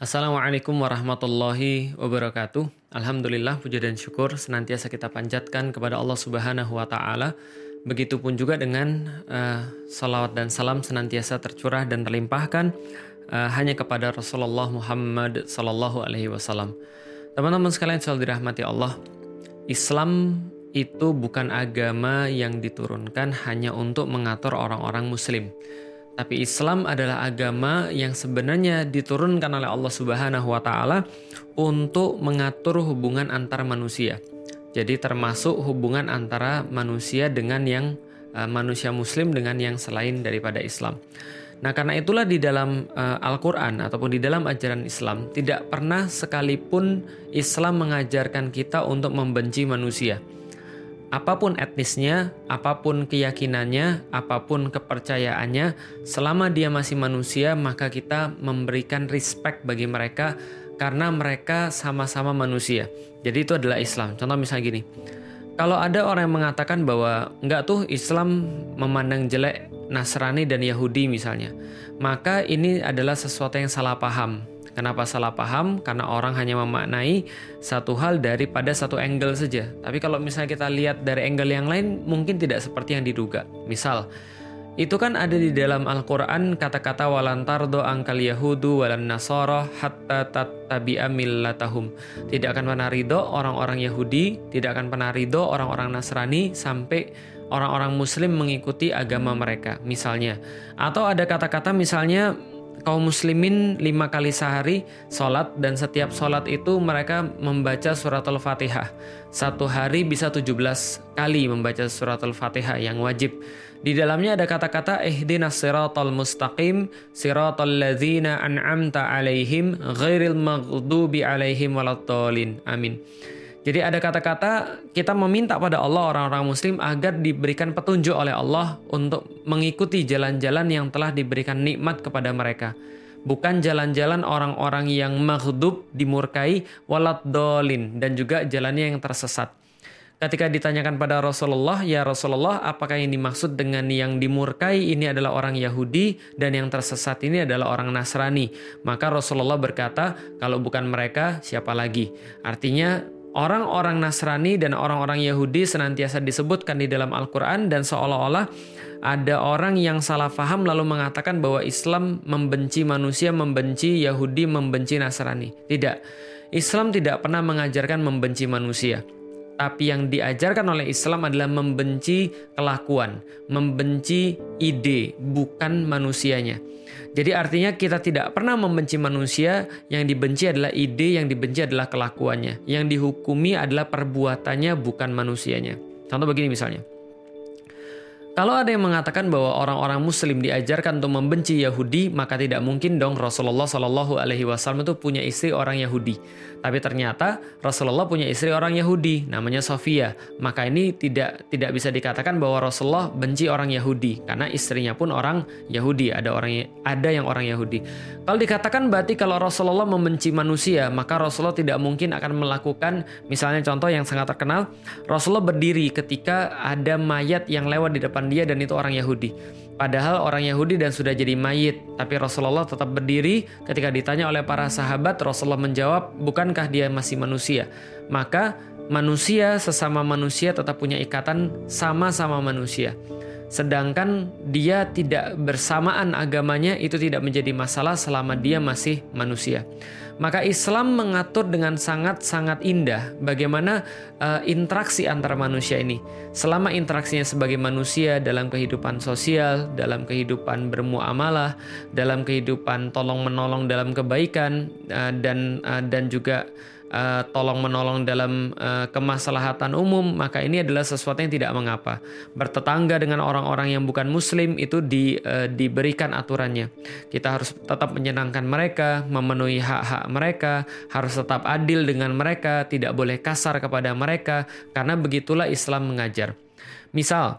Assalamualaikum warahmatullahi wabarakatuh. Alhamdulillah puja dan syukur senantiasa kita panjatkan kepada Allah Subhanahu wa taala. Begitupun juga dengan uh, salawat dan salam senantiasa tercurah dan terlimpahkan uh, hanya kepada Rasulullah Muhammad sallallahu alaihi wasallam. Teman-teman sekalian selalu dirahmati Allah. Islam itu bukan agama yang diturunkan hanya untuk mengatur orang-orang muslim tapi Islam adalah agama yang sebenarnya diturunkan oleh Allah Subhanahu wa taala untuk mengatur hubungan antar manusia. Jadi termasuk hubungan antara manusia dengan yang uh, manusia muslim dengan yang selain daripada Islam. Nah, karena itulah di dalam uh, Al-Qur'an ataupun di dalam ajaran Islam tidak pernah sekalipun Islam mengajarkan kita untuk membenci manusia apa pun etnisnya, apa pun keyakinannya, apa pun kepercayaannya, selama dia masih manusia, maka kita memberikan respect bagi mereka karena mereka sama-sama manusia. Jadi itu adalah Islam. Contoh misalnya gini. Kalau ada orang yang mengatakan bahwa enggak tuh Islam memandang jelek Nasrani dan Yahudi misalnya, maka ini adalah sesuatu yang salah paham Kenapa salah paham? Karena orang hanya memaknai satu hal daripada satu angle saja. Tapi kalau misalnya kita lihat dari angle yang lain, mungkin tidak seperti yang diduga. Misal, itu kan ada di dalam Al-Quran kata-kata walantar do angkal Yahudu walan Nasoro hatta tattabi'a millatahum. Tidak akan pernah ridho orang-orang Yahudi, tidak akan pernah ridho orang-orang Nasrani sampai orang-orang Muslim mengikuti agama mereka, misalnya. Atau ada kata-kata misalnya kaum muslimin lima kali sehari sholat dan setiap sholat itu mereka membaca surat al-fatihah. Satu hari bisa 17 kali membaca surat al-fatihah yang wajib. Di dalamnya ada kata-kata ihdinas siratal mustaqim siratal ladzina an'amta alaihim ghairil maghdubi alaihim waladdallin. Amin. Jadi ada kata-kata kita meminta pada Allah orang-orang muslim agar diberikan petunjuk oleh Allah untuk mengikuti jalan-jalan yang telah diberikan nikmat kepada mereka. Bukan jalan-jalan orang-orang yang maghdub dimurkai walat dolin dan juga jalannya yang tersesat. Ketika ditanyakan pada Rasulullah, ya Rasulullah, apakah yang dimaksud dengan yang dimurkai ini adalah orang Yahudi dan yang tersesat ini adalah orang Nasrani? Maka Rasulullah berkata, kalau bukan mereka, siapa lagi? Artinya Orang-orang Nasrani dan orang-orang Yahudi senantiasa disebutkan di dalam Al-Quran dan seolah-olah ada orang yang salah faham lalu mengatakan bahwa Islam membenci manusia, membenci Yahudi, membenci Nasrani. Tidak, Islam tidak pernah mengajarkan membenci manusia. Tapi yang diajarkan oleh Islam adalah membenci kelakuan, membenci ide, bukan manusianya. Jadi artinya kita tidak pernah membenci manusia, yang dibenci adalah ide, yang dibenci adalah kelakuannya. Yang dihukumi adalah perbuatannya bukan manusianya. Contoh begini misalnya. Kalau ada yang mengatakan bahwa orang-orang Muslim diajarkan untuk membenci Yahudi, maka tidak mungkin dong Rasulullah Shallallahu Alaihi Wasallam itu punya istri orang Yahudi. Tapi ternyata Rasulullah punya istri orang Yahudi, namanya Sofia. Maka ini tidak tidak bisa dikatakan bahwa Rasulullah benci orang Yahudi, karena istrinya pun orang Yahudi. Ada orang ada yang orang Yahudi. Kalau dikatakan berarti kalau Rasulullah membenci manusia, maka Rasulullah tidak mungkin akan melakukan, misalnya contoh yang sangat terkenal, Rasulullah berdiri ketika ada mayat yang lewat di depan depan dia dan itu orang Yahudi. Padahal orang Yahudi dan sudah jadi mayit, tapi Rasulullah tetap berdiri ketika ditanya oleh para sahabat, Rasulullah menjawab, "Bukankah dia masih manusia?" Maka manusia sesama manusia tetap punya ikatan sama-sama manusia. Sedangkan dia tidak bersamaan agamanya itu tidak menjadi masalah selama dia masih manusia. Maka Islam mengatur dengan sangat-sangat indah bagaimana uh, interaksi antara manusia ini. Selama interaksinya sebagai manusia dalam kehidupan sosial, dalam kehidupan bermuamalah, dalam kehidupan tolong-menolong dalam kebaikan uh, dan uh, dan juga uh, tolong menolong dalam uh, kemaslahatan umum, maka ini adalah sesuatu yang tidak mengapa. Bertetangga dengan orang-orang yang bukan muslim itu di, uh, diberikan aturannya. Kita harus tetap menyenangkan mereka, memenuhi hak-hak mereka, harus tetap adil dengan mereka, tidak boleh kasar kepada mereka karena begitulah Islam mengajar. Misal,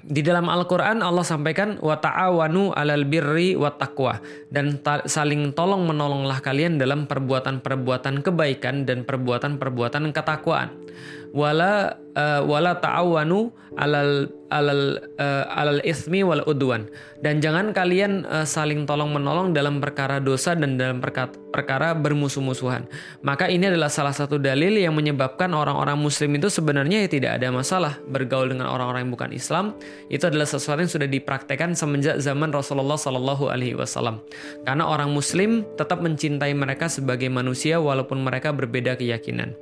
di dalam Al-Quran Allah sampaikan wa ta'awanu alal birri wa taqwa dan saling tolong menolonglah kalian dalam perbuatan-perbuatan kebaikan dan perbuatan-perbuatan ketakwaan. Wala uh, wala ta'awanu alal alal uh, alal ismi wal udwan. Dan jangan kalian uh, saling tolong menolong dalam perkara dosa dan dalam perkara, perkara bermusuh-musuhan. Maka ini adalah salah satu dalil yang menyebabkan orang-orang muslim itu sebenarnya ya tidak ada masalah bergaul dengan orang-orang yang bukan Islam. Itu adalah sesuatu yang sudah dipraktekkan semenjak zaman Rasulullah Shallallahu Alaihi Wasallam. Karena orang muslim tetap mencintai mereka sebagai manusia walaupun mereka berbeda keyakinan.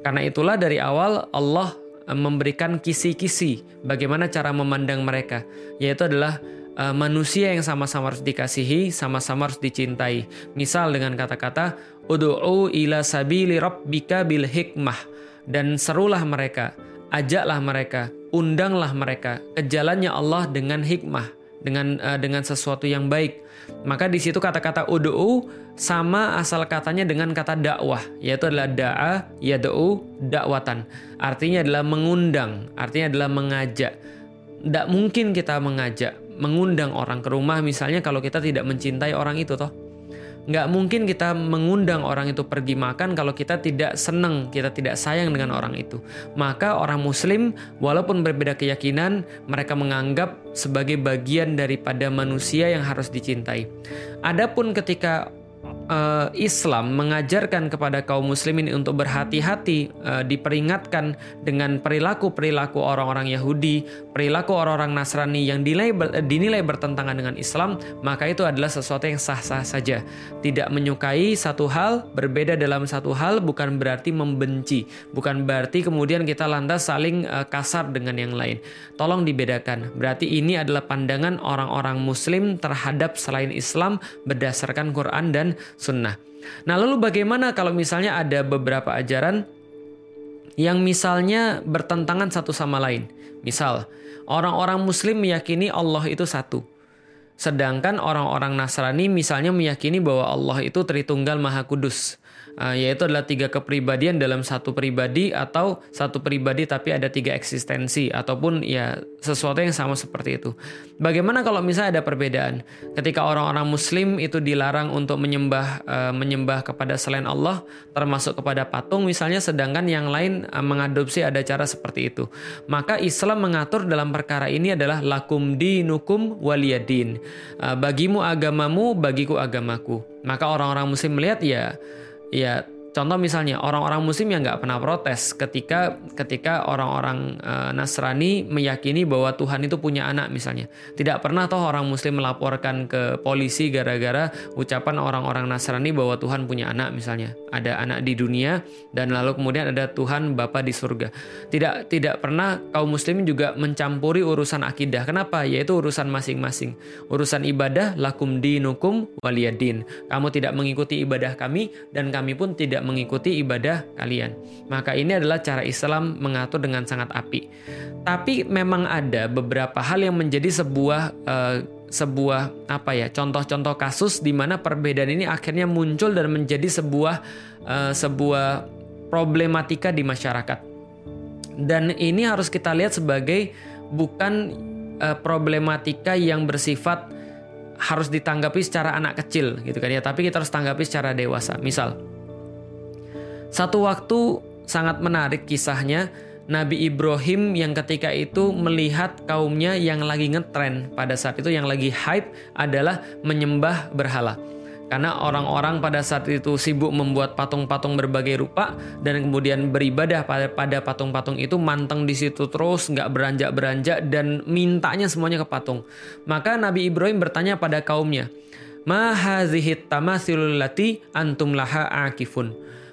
Karena itulah dari awal Allah Eh, memberikan kisi-kisi bagaimana cara memandang mereka, yaitu adalah uh, manusia yang sama-sama harus dikasihi, sama-sama harus dicintai. Misal dengan kata-kata ud'u ila sabili rabbika bil hikmah dan serulah mereka, ajaklah mereka, undanglah mereka ke jalannya Allah dengan hikmah, dengan uh, dengan sesuatu yang baik. Maka di situ kata-kata ud'u sama asal katanya dengan kata dakwah, yaitu adalah da'a, yad'u, dakwatan. Artinya adalah mengundang, artinya adalah mengajak. Tidak mungkin kita mengajak, mengundang orang ke rumah misalnya kalau kita tidak mencintai orang itu toh. Nggak mungkin kita mengundang orang itu pergi makan kalau kita tidak senang, kita tidak sayang dengan orang itu. Maka orang muslim walaupun berbeda keyakinan, mereka menganggap sebagai bagian daripada manusia yang harus dicintai. Adapun ketika uh, Islam mengajarkan kepada kaum muslimin untuk berhati-hati uh, diperingatkan dengan perilaku-perilaku orang-orang Yahudi, perilaku orang-orang Nasrani yang dinilai, dinilai bertentangan dengan Islam, maka itu adalah sesuatu yang sah-sah saja. Tidak menyukai satu hal, berbeda dalam satu hal bukan berarti membenci, bukan berarti kemudian kita lantas saling uh, kasar dengan yang lain. Tolong dibedakan. Berarti ini adalah pandangan orang-orang muslim terhadap selain Islam berdasarkan Quran dan sunnah. Nah, lalu bagaimana kalau misalnya ada beberapa ajaran yang misalnya bertentangan satu sama lain? Misal, orang-orang Muslim meyakini Allah itu satu. Sedangkan orang-orang Nasrani misalnya meyakini bahwa Allah itu Tritunggal Maha Kudus uh, yaitu adalah tiga kepribadian dalam satu pribadi atau satu pribadi tapi ada tiga eksistensi ataupun ya sesuatu yang sama seperti itu. Bagaimana kalau misalnya ada perbedaan? Ketika orang-orang Muslim itu dilarang untuk menyembah uh, menyembah kepada selain Allah, termasuk kepada patung misalnya, sedangkan yang lain uh, mengadopsi ada cara seperti itu. Maka Islam mengatur dalam perkara ini adalah lakum dinukum waliyadin. Uh, bagimu agamamu, bagiku agamaku. Maka orang-orang Muslim melihat ya ya contoh misalnya orang-orang muslim yang nggak pernah protes ketika ketika orang-orang e, Nasrani meyakini bahwa Tuhan itu punya anak misalnya. Tidak pernah toh orang muslim melaporkan ke polisi gara-gara ucapan orang-orang Nasrani bahwa Tuhan punya anak misalnya. Ada anak di dunia dan lalu kemudian ada Tuhan Bapa di surga. Tidak tidak pernah kaum muslim juga mencampuri urusan akidah. Kenapa? Yaitu urusan masing-masing. Urusan ibadah lakum dinukum waliyadin. Kamu tidak mengikuti ibadah kami dan kami pun tidak tidak mengikuti ibadah kalian. Maka ini adalah cara Islam mengatur dengan sangat api. Tapi memang ada beberapa hal yang menjadi sebuah uh, sebuah apa ya contoh-contoh kasus di mana perbedaan ini akhirnya muncul dan menjadi sebuah uh, sebuah problematika di masyarakat. Dan ini harus kita lihat sebagai bukan uh, problematika yang bersifat harus ditanggapi secara anak kecil gitu kan ya, tapi kita harus tanggapi secara dewasa. Misal, satu waktu sangat menarik kisahnya Nabi Ibrahim yang ketika itu melihat kaumnya yang lagi ngetren pada saat itu yang lagi hype adalah menyembah berhala. Karena orang-orang pada saat itu sibuk membuat patung-patung berbagai rupa dan kemudian beribadah pada pada patung-patung itu manteng di situ terus nggak beranjak-beranjak dan mintanya semuanya ke patung. Maka Nabi Ibrahim bertanya pada kaumnya, "Ma hazihi tamathilul lati antum laha akifun?"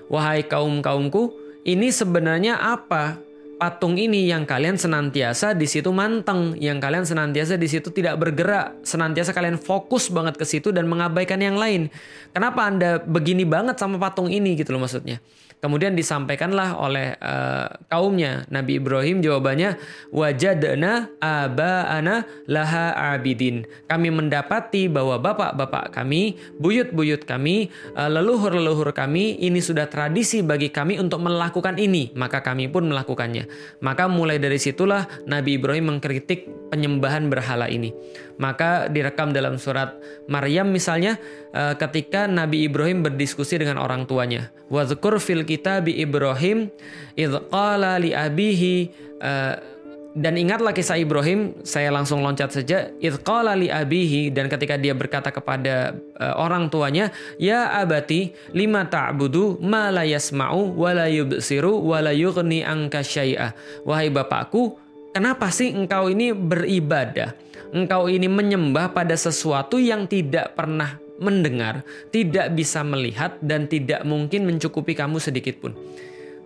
Wahai kaum-kaumku, ini sebenarnya apa? Patung ini yang kalian senantiasa di situ manteng, yang kalian senantiasa di situ tidak bergerak, senantiasa kalian fokus banget ke situ dan mengabaikan yang lain. Kenapa Anda begini banget sama patung ini gitu loh maksudnya? Kemudian disampaikanlah oleh uh, kaumnya Nabi Ibrahim jawabannya wajadna ana laha abidin. Kami mendapati bahwa bapak-bapak kami, buyut-buyut kami, uh, leluhur-leluhur kami ini sudah tradisi bagi kami untuk melakukan ini, maka kami pun melakukannya. Maka mulai dari situlah Nabi Ibrahim mengkritik penyembahan berhala ini. Maka direkam dalam surat Maryam misalnya eh, ketika Nabi Ibrahim berdiskusi dengan orang tuanya. Wazkur fil bi Ibrahim idh qala li abihi eh, dan ingatlah kisah Ibrahim, saya langsung loncat saja. Idqala li abihi dan ketika dia berkata kepada uh, orang tuanya, "Ya abati, lima ta'budu ma la yasma'u wa la yubsiru wa la yughni anka syai'a." Wahai bapakku, kenapa sih engkau ini beribadah? Engkau ini menyembah pada sesuatu yang tidak pernah mendengar, tidak bisa melihat dan tidak mungkin mencukupi kamu sedikit pun.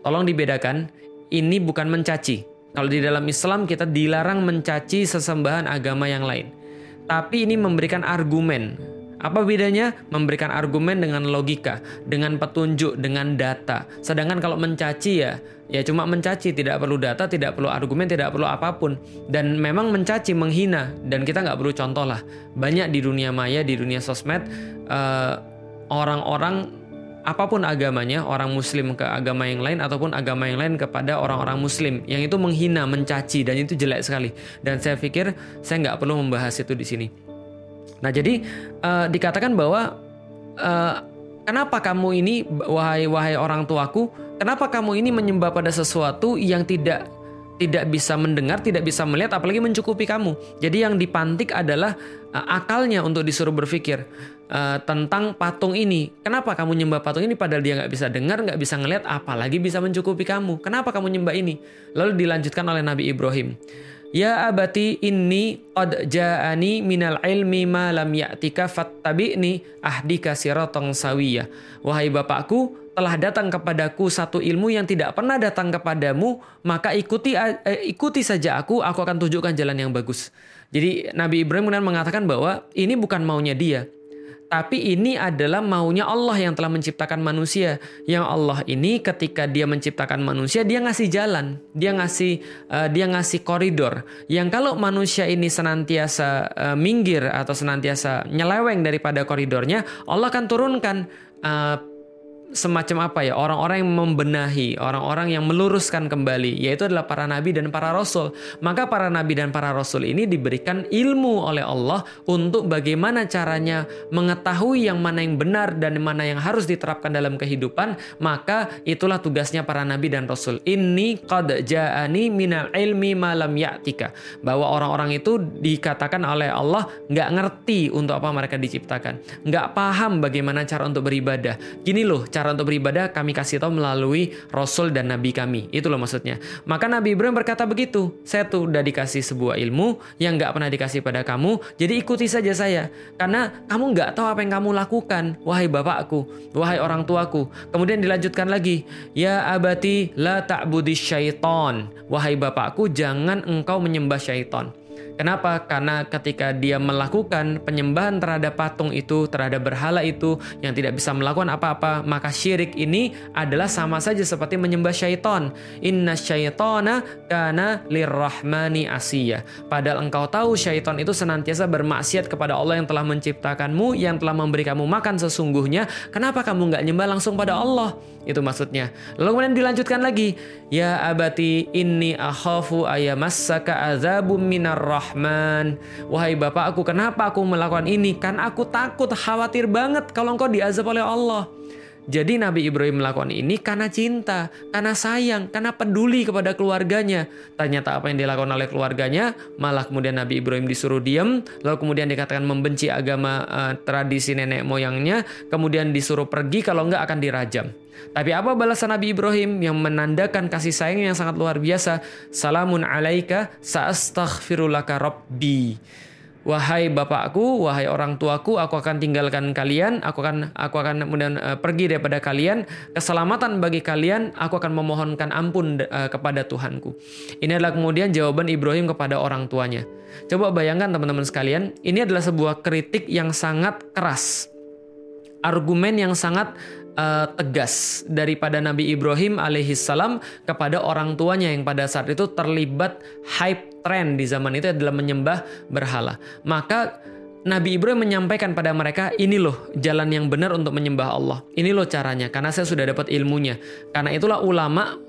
Tolong dibedakan, ini bukan mencaci kalau di dalam Islam kita dilarang mencaci sesembahan agama yang lain. Tapi ini memberikan argumen. Apa bedanya? Memberikan argumen dengan logika, dengan petunjuk, dengan data. Sedangkan kalau mencaci ya, ya cuma mencaci, tidak perlu data, tidak perlu argumen, tidak perlu apa pun. Dan memang mencaci, menghina, dan kita nggak perlu contoh lah. Banyak di dunia maya, di dunia sosmed, uh, orang-orang apa pun agamanya, orang muslim ke agama yang lain ataupun agama yang lain kepada orang-orang muslim yang itu menghina, mencaci dan itu jelek sekali. Dan saya pikir saya nggak perlu membahas itu di sini. Nah jadi uh, dikatakan bahwa uh, kenapa kamu ini wahai wahai orang tuaku, kenapa kamu ini menyembah pada sesuatu yang tidak tidak bisa mendengar, tidak bisa melihat, apalagi mencukupi kamu. Jadi yang dipantik adalah uh, akalnya untuk disuruh berpikir uh, tentang patung ini. Kenapa kamu nyembah patung ini padahal dia nggak bisa dengar, nggak bisa ngelihat, apalagi bisa mencukupi kamu? Kenapa kamu nyembah ini? Lalu dilanjutkan oleh Nabi Ibrahim. Ya abati inni qad ja'ani minal ilmi ma lam ya'tika fattabi'ni ahdika siratang sawiyah. Wahai bapakku, telah datang kepadaku satu ilmu yang tidak pernah datang kepadamu, maka ikuti eh, ikuti saja aku, aku akan tunjukkan jalan yang bagus. Jadi Nabi Ibrahim kemudian mengatakan bahwa ini bukan maunya dia, tapi ini adalah maunya Allah yang telah menciptakan manusia. Yang Allah ini ketika dia menciptakan manusia, dia ngasih jalan, dia ngasih uh, dia ngasih koridor. Yang kalau manusia ini senantiasa uh, minggir atau senantiasa nyeleweng daripada koridornya, Allah akan turunkan uh, semacam apa ya orang-orang yang membenahi orang-orang yang meluruskan kembali yaitu adalah para nabi dan para rasul. Maka para nabi dan para rasul ini diberikan ilmu oleh Allah untuk bagaimana caranya mengetahui yang mana yang benar dan mana yang harus diterapkan dalam kehidupan. Maka itulah tugasnya para nabi dan rasul. Ini qad ja'ani minal ilmi malam ya'tika. Bahwa orang-orang itu dikatakan oleh Allah nggak ngerti untuk apa mereka diciptakan. Nggak paham bagaimana cara untuk beribadah. Gini loh cara cara untuk beribadah kami kasih tahu melalui Rasul dan Nabi kami. Itu loh maksudnya. Maka Nabi Ibrahim berkata begitu. Saya tuh udah dikasih sebuah ilmu yang nggak pernah dikasih pada kamu. Jadi ikuti saja saya. Karena kamu nggak tahu apa yang kamu lakukan. Wahai bapakku. Wahai orang tuaku. Kemudian dilanjutkan lagi. Ya abati la ta'budi syaiton. Wahai bapakku jangan engkau menyembah syaiton. Kenapa? Karena ketika dia melakukan penyembahan terhadap patung itu, terhadap berhala itu yang tidak bisa melakukan apa-apa, maka syirik ini adalah sama saja seperti menyembah syaitan. Inna syaitana kana lirrahmani asiyah. Padahal engkau tahu syaitan itu senantiasa bermaksiat kepada Allah yang telah menciptakanmu, yang telah memberi kamu makan sesungguhnya. Kenapa kamu nggak nyembah langsung pada Allah? Itu maksudnya. Lalu kemudian dilanjutkan lagi. Ya abati inni akhafu ayamassaka azabum minar Rahman. Wahai Bapak aku, kenapa aku melakukan ini? Kan aku takut, khawatir banget kalau engkau diazab oleh Allah. Jadi Nabi Ibrahim melakukan ini karena cinta, karena sayang, karena peduli kepada keluarganya. Ternyata apa yang dilakukan oleh keluarganya, malah kemudian Nabi Ibrahim disuruh diam, lalu kemudian dikatakan membenci agama uh, tradisi nenek moyangnya, kemudian disuruh pergi kalau enggak akan dirajam. Tapi apa balasan Nabi Ibrahim yang menandakan kasih sayang yang sangat luar biasa? Salamun alaika sa'astaghfirulaka rabbi. Wahai bapakku, wahai orang tuaku, aku akan tinggalkan kalian, aku akan aku akan kemudian uh, pergi daripada kalian, keselamatan bagi kalian, aku akan memohonkan ampun uh, kepada Tuhanku. Ini adalah kemudian jawaban Ibrahim kepada orang tuanya. Coba bayangkan teman-teman sekalian, ini adalah sebuah kritik yang sangat keras. Argumen yang sangat uh, tegas daripada Nabi Ibrahim alaihissalam kepada orang tuanya yang pada saat itu terlibat hype trend di zaman itu adalah menyembah berhala. Maka Nabi Ibrahim menyampaikan pada mereka, ini loh jalan yang benar untuk menyembah Allah. Ini loh caranya, karena saya sudah dapat ilmunya. Karena itulah ulama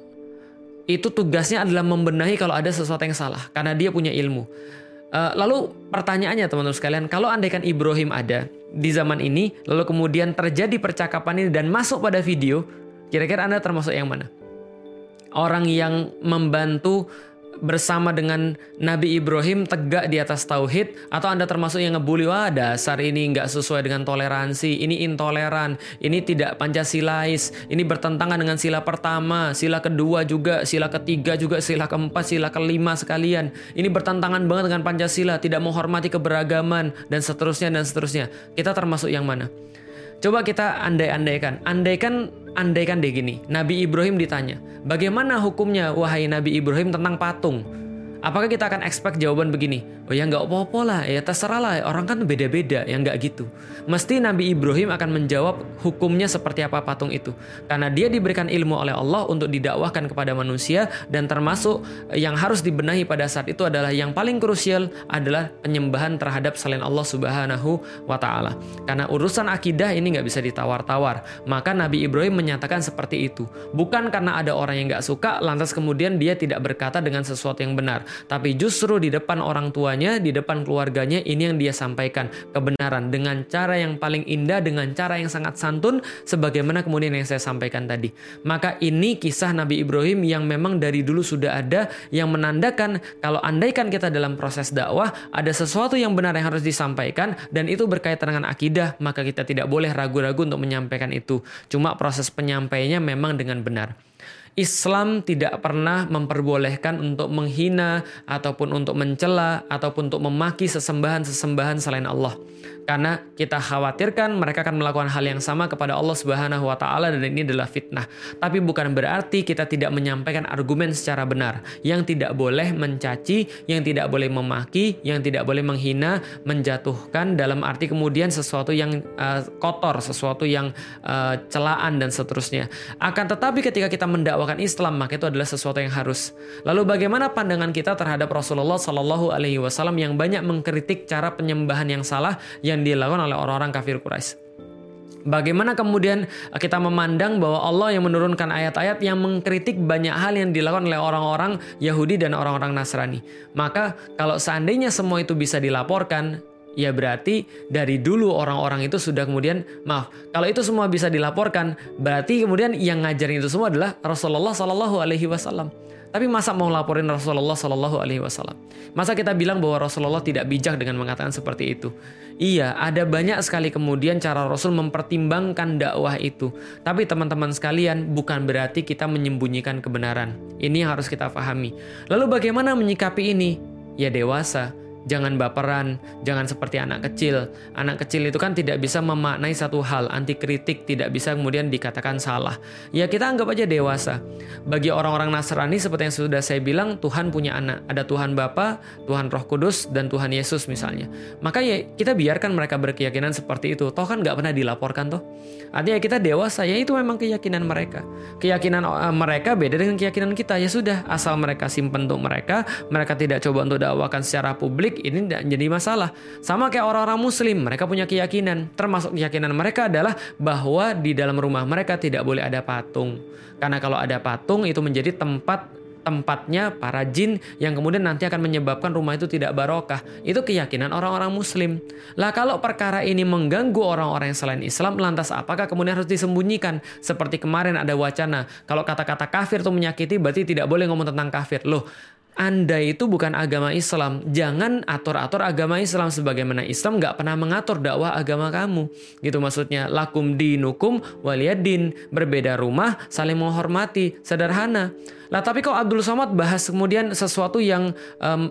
itu tugasnya adalah membenahi kalau ada sesuatu yang salah karena dia punya ilmu. Uh, lalu pertanyaannya teman-teman sekalian, kalau andaikan Ibrahim ada di zaman ini, lalu kemudian terjadi percakapan ini dan masuk pada video, kira-kira Anda termasuk yang mana? Orang yang membantu bersama dengan Nabi Ibrahim tegak di atas tauhid atau Anda termasuk yang ngebully wah dasar ini nggak sesuai dengan toleransi, ini intoleran, ini tidak Pancasilais, ini bertentangan dengan sila pertama, sila kedua juga, sila ketiga juga, sila keempat, sila kelima sekalian. Ini bertentangan banget dengan Pancasila, tidak menghormati keberagaman dan seterusnya dan seterusnya. Kita termasuk yang mana? Coba kita andai-andaikan. Andaikan andaikan deh gini, Nabi Ibrahim ditanya, bagaimana hukumnya wahai Nabi Ibrahim tentang patung? Apakah kita akan expect jawaban begini? Ya nggak apa-apa lah, ya terserah lah. Orang kan beda-beda, ya nggak gitu. Mesti Nabi Ibrahim akan menjawab hukumnya seperti apa patung itu. Karena dia diberikan ilmu oleh Allah untuk didakwahkan kepada manusia dan termasuk yang harus dibenahi pada saat itu adalah yang paling krusial adalah penyembahan terhadap selain Allah Subhanahu wa taala. Karena urusan akidah ini nggak bisa ditawar-tawar. Maka Nabi Ibrahim menyatakan seperti itu. Bukan karena ada orang yang nggak suka lantas kemudian dia tidak berkata dengan sesuatu yang benar tapi justru di depan orang tuanya, di depan keluarganya ini yang dia sampaikan kebenaran dengan cara yang paling indah, dengan cara yang sangat santun sebagaimana kemudian yang saya sampaikan tadi. Maka ini kisah Nabi Ibrahim yang memang dari dulu sudah ada yang menandakan kalau andaikan kita dalam proses dakwah ada sesuatu yang benar yang harus disampaikan dan itu berkaitan dengan akidah, maka kita tidak boleh ragu-ragu untuk menyampaikan itu. Cuma proses penyampaiannya memang dengan benar. Islam tidak pernah memperbolehkan untuk menghina ataupun untuk mencela ataupun untuk memaki sesembahan-sesembahan selain Allah karena kita khawatirkan mereka akan melakukan hal yang sama kepada Allah Subhanahu wa taala dan ini adalah fitnah. Tapi bukan berarti kita tidak menyampaikan argumen secara benar. Yang tidak boleh mencaci, yang tidak boleh memaki, yang tidak boleh menghina, menjatuhkan dalam arti kemudian sesuatu yang uh, kotor, sesuatu yang uh, celaan dan seterusnya. Akan tetapi ketika kita mendakwakan Islam, maka itu adalah sesuatu yang harus. Lalu bagaimana pandangan kita terhadap Rasulullah Shallallahu alaihi wasallam yang banyak mengkritik cara penyembahan yang salah yang dilakukan oleh orang-orang kafir Quraisy. Bagaimana kemudian kita memandang bahwa Allah yang menurunkan ayat-ayat yang mengkritik banyak hal yang dilakukan oleh orang-orang Yahudi dan orang-orang Nasrani. Maka kalau seandainya semua itu bisa dilaporkan, ya berarti dari dulu orang-orang itu sudah kemudian maaf kalau itu semua bisa dilaporkan berarti kemudian yang ngajarin itu semua adalah Rasulullah Shallallahu Alaihi Wasallam tapi masa mau laporin Rasulullah Shallallahu Alaihi Wasallam? Masa kita bilang bahwa Rasulullah tidak bijak dengan mengatakan seperti itu? Iya, ada banyak sekali kemudian cara Rasul mempertimbangkan dakwah itu. Tapi teman-teman sekalian, bukan berarti kita menyembunyikan kebenaran. Ini yang harus kita pahami. Lalu bagaimana menyikapi ini? Ya dewasa, Jangan baperan, jangan seperti anak kecil. Anak kecil itu kan tidak bisa memaknai satu hal, anti kritik, tidak bisa kemudian dikatakan salah. Ya kita anggap aja dewasa. Bagi orang-orang Nasrani seperti yang sudah saya bilang, Tuhan punya anak. Ada Tuhan Bapa, Tuhan Roh Kudus, dan Tuhan Yesus misalnya. Maka ya kita biarkan mereka berkeyakinan seperti itu. Toh kan nggak pernah dilaporkan toh. Artinya kita dewasa, ya itu memang keyakinan mereka. Keyakinan uh, mereka beda dengan keyakinan kita. Ya sudah, asal mereka simpen untuk mereka, mereka tidak coba untuk dakwakan secara publik, konflik ini tidak jadi masalah. Sama kayak orang-orang muslim, mereka punya keyakinan. Termasuk keyakinan mereka adalah bahwa di dalam rumah mereka tidak boleh ada patung. Karena kalau ada patung itu menjadi tempat tempatnya para jin yang kemudian nanti akan menyebabkan rumah itu tidak barokah. Itu keyakinan orang-orang muslim. Lah kalau perkara ini mengganggu orang-orang yang selain Islam, lantas apakah kemudian harus disembunyikan? Seperti kemarin ada wacana, kalau kata-kata kafir itu menyakiti berarti tidak boleh ngomong tentang kafir. Loh, anda itu bukan agama Islam. Jangan atur-atur agama Islam sebagaimana Islam nggak pernah mengatur dakwah agama kamu. Gitu maksudnya. Lakum dinukum waliyadin. Berbeda rumah, saling menghormati. Sederhana. Lah tapi kok Abdul Somad bahas kemudian sesuatu yang um,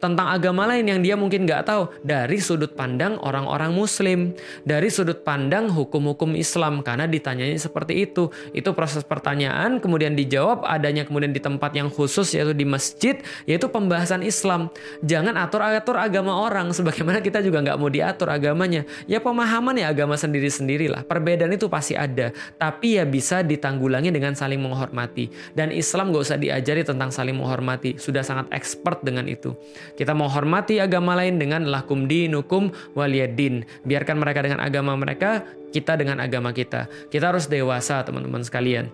tentang agama lain yang dia mungkin nggak tahu dari sudut pandang orang-orang Muslim, dari sudut pandang hukum-hukum Islam karena ditanyanya seperti itu. Itu proses pertanyaan kemudian dijawab adanya kemudian di tempat yang khusus yaitu di masjid yaitu pembahasan Islam. Jangan atur-atur agama orang sebagaimana kita juga nggak mau diatur agamanya. Ya pemahaman ya agama sendiri-sendirilah. Perbedaan itu pasti ada, tapi ya bisa ditanggulangi dengan saling menghormati. Dan Islam nggak usah diajari tentang saling menghormati, sudah sangat expert dengan itu. Kita mau hormati agama lain dengan lakum dinukum waliyadin. Biarkan mereka dengan agama mereka, kita dengan agama kita. Kita harus dewasa teman-teman sekalian.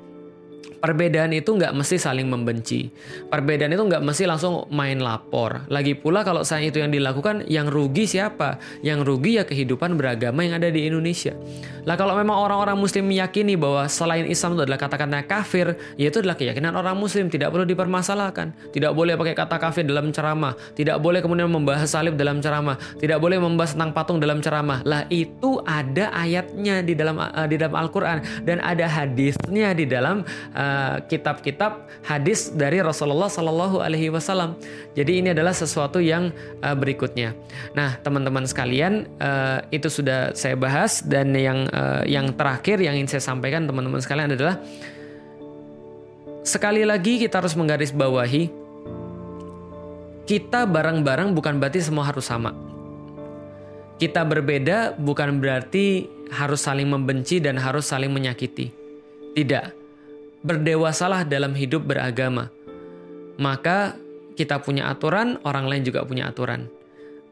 Perbedaan itu nggak mesti saling membenci. Perbedaan itu nggak mesti langsung main lapor. Lagi pula kalau saya itu yang dilakukan, yang rugi siapa? Yang rugi ya kehidupan beragama yang ada di Indonesia. Lah kalau memang orang-orang Muslim meyakini bahwa selain Islam itu adalah kata-kata kafir, ya itu adalah keyakinan orang Muslim, tidak perlu dipermasalahkan. Tidak boleh pakai kata kafir dalam ceramah, tidak boleh kemudian membahas salib dalam ceramah, tidak boleh membahas tentang patung dalam ceramah. Lah itu ada ayatnya di dalam uh, di dalam Al-Qur'an dan ada hadisnya di dalam uh, Eh, kitab-kitab hadis dari Rasulullah Sallallahu Alaihi Wasallam. Jadi ini adalah sesuatu yang uh, berikutnya. Nah, teman-teman sekalian, uh, itu sudah saya bahas dan yang uh, yang terakhir yang ingin saya sampaikan teman-teman sekalian adalah sekali lagi kita harus menggarisbawahi kita bareng-bareng bukan berarti semua harus sama. Kita berbeda bukan berarti harus saling membenci dan harus saling menyakiti. Tidak berdewasalah dalam hidup beragama. Maka kita punya aturan, orang lain juga punya aturan.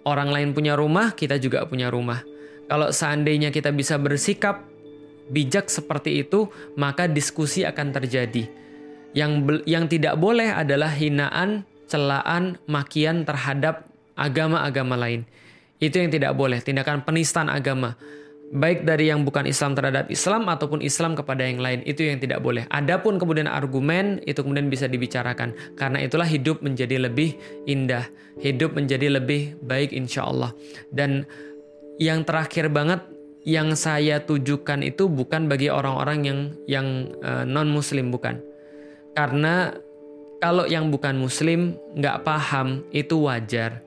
Orang lain punya rumah, kita juga punya rumah. Kalau seandainya kita bisa bersikap bijak seperti itu, maka diskusi akan terjadi. Yang yang tidak boleh adalah hinaan, celaan, makian terhadap agama-agama lain. Itu yang tidak boleh, tindakan penistaan agama baik dari yang bukan Islam terhadap Islam ataupun Islam kepada yang lain itu yang tidak boleh. Adapun kemudian argumen itu kemudian bisa dibicarakan karena itulah hidup menjadi lebih indah, hidup menjadi lebih baik insya Allah. Dan yang terakhir banget yang saya tujukan itu bukan bagi orang-orang yang yang uh, eh, non Muslim bukan, karena kalau yang bukan Muslim nggak paham itu wajar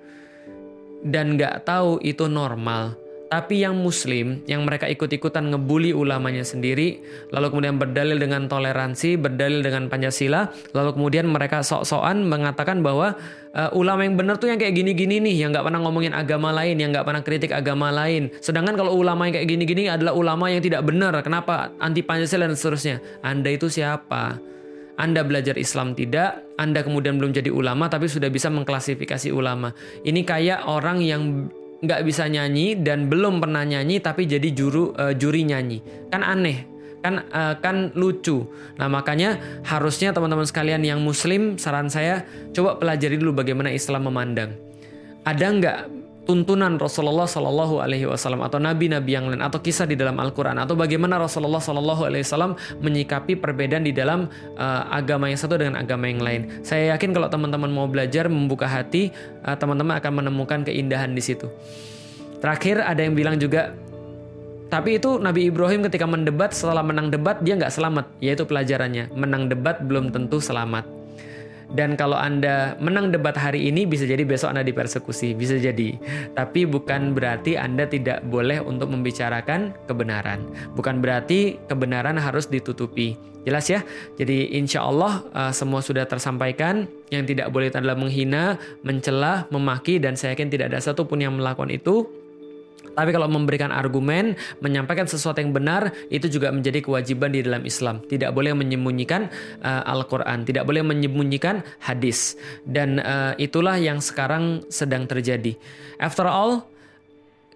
dan nggak tahu itu normal tapi yang muslim, yang mereka ikut-ikutan ngebully ulamanya sendiri, lalu kemudian berdalil dengan toleransi, berdalil dengan Pancasila, lalu kemudian mereka sok-sokan mengatakan bahwa uh, ulama yang benar tuh yang kayak gini-gini nih, yang nggak pernah ngomongin agama lain, yang nggak pernah kritik agama lain. Sedangkan kalau ulama yang kayak gini-gini adalah ulama yang tidak benar, kenapa anti Pancasila dan seterusnya? Anda itu siapa? Anda belajar Islam tidak, Anda kemudian belum jadi ulama tapi sudah bisa mengklasifikasi ulama. Ini kayak orang yang nggak bisa nyanyi dan belum pernah nyanyi tapi jadi juru uh, juri nyanyi. Kan aneh kan uh, kan lucu. Nah makanya harusnya teman-teman sekalian yang muslim saran saya coba pelajari dulu bagaimana Islam memandang. Ada nggak tuntunan Rasulullah Shallallahu Alaihi Wasallam atau nabi-nabi yang lain atau kisah di dalam Al-Quran atau bagaimana Rasulullah Shallallahu Alaihi Wasallam menyikapi perbedaan di dalam uh, agama yang satu dengan agama yang lain. Saya yakin kalau teman-teman mau belajar membuka hati, uh, teman-teman akan menemukan keindahan di situ. Terakhir ada yang bilang juga tapi itu Nabi Ibrahim ketika mendebat setelah menang debat dia nggak selamat, yaitu pelajarannya menang debat belum tentu selamat. Dan kalau Anda menang debat hari ini bisa jadi besok Anda dipersekusi, bisa jadi. Tapi bukan berarti Anda tidak boleh untuk membicarakan kebenaran. Bukan berarti kebenaran harus ditutupi. Jelas ya? Jadi insya Allah uh, semua sudah tersampaikan. Yang tidak boleh adalah menghina, mencela, memaki, dan saya yakin tidak ada satupun yang melakukan itu tapi kalau memberikan argumen, menyampaikan sesuatu yang benar, itu juga menjadi kewajiban di dalam Islam. Tidak boleh menyembunyikan uh, Al-Quran, tidak boleh menyembunyikan hadis. Dan uh, itulah yang sekarang sedang terjadi. After all,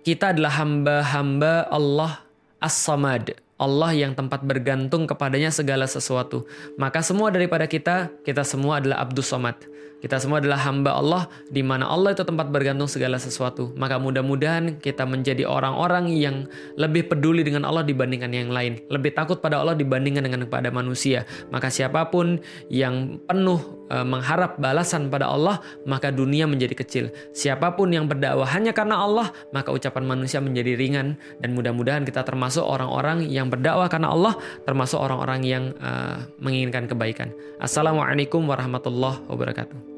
kita adalah hamba-hamba Allah As-Samad. Allah yang tempat bergantung kepadanya segala sesuatu. Maka semua daripada kita, kita semua adalah Abdus Somad. Kita semua adalah hamba Allah di mana Allah itu tempat bergantung segala sesuatu. Maka mudah-mudahan kita menjadi orang-orang yang lebih peduli dengan Allah dibandingkan yang lain, lebih takut pada Allah dibandingkan dengan kepada manusia. Maka siapa pun yang penuh e, mengharap balasan pada Allah, maka dunia menjadi kecil. Siapa pun yang berdakwah hanya karena Allah, maka ucapan manusia menjadi ringan dan mudah-mudahan kita termasuk orang-orang yang berdakwah karena Allah, termasuk orang-orang yang uh, menginginkan kebaikan. Assalamualaikum warahmatullahi wabarakatuh.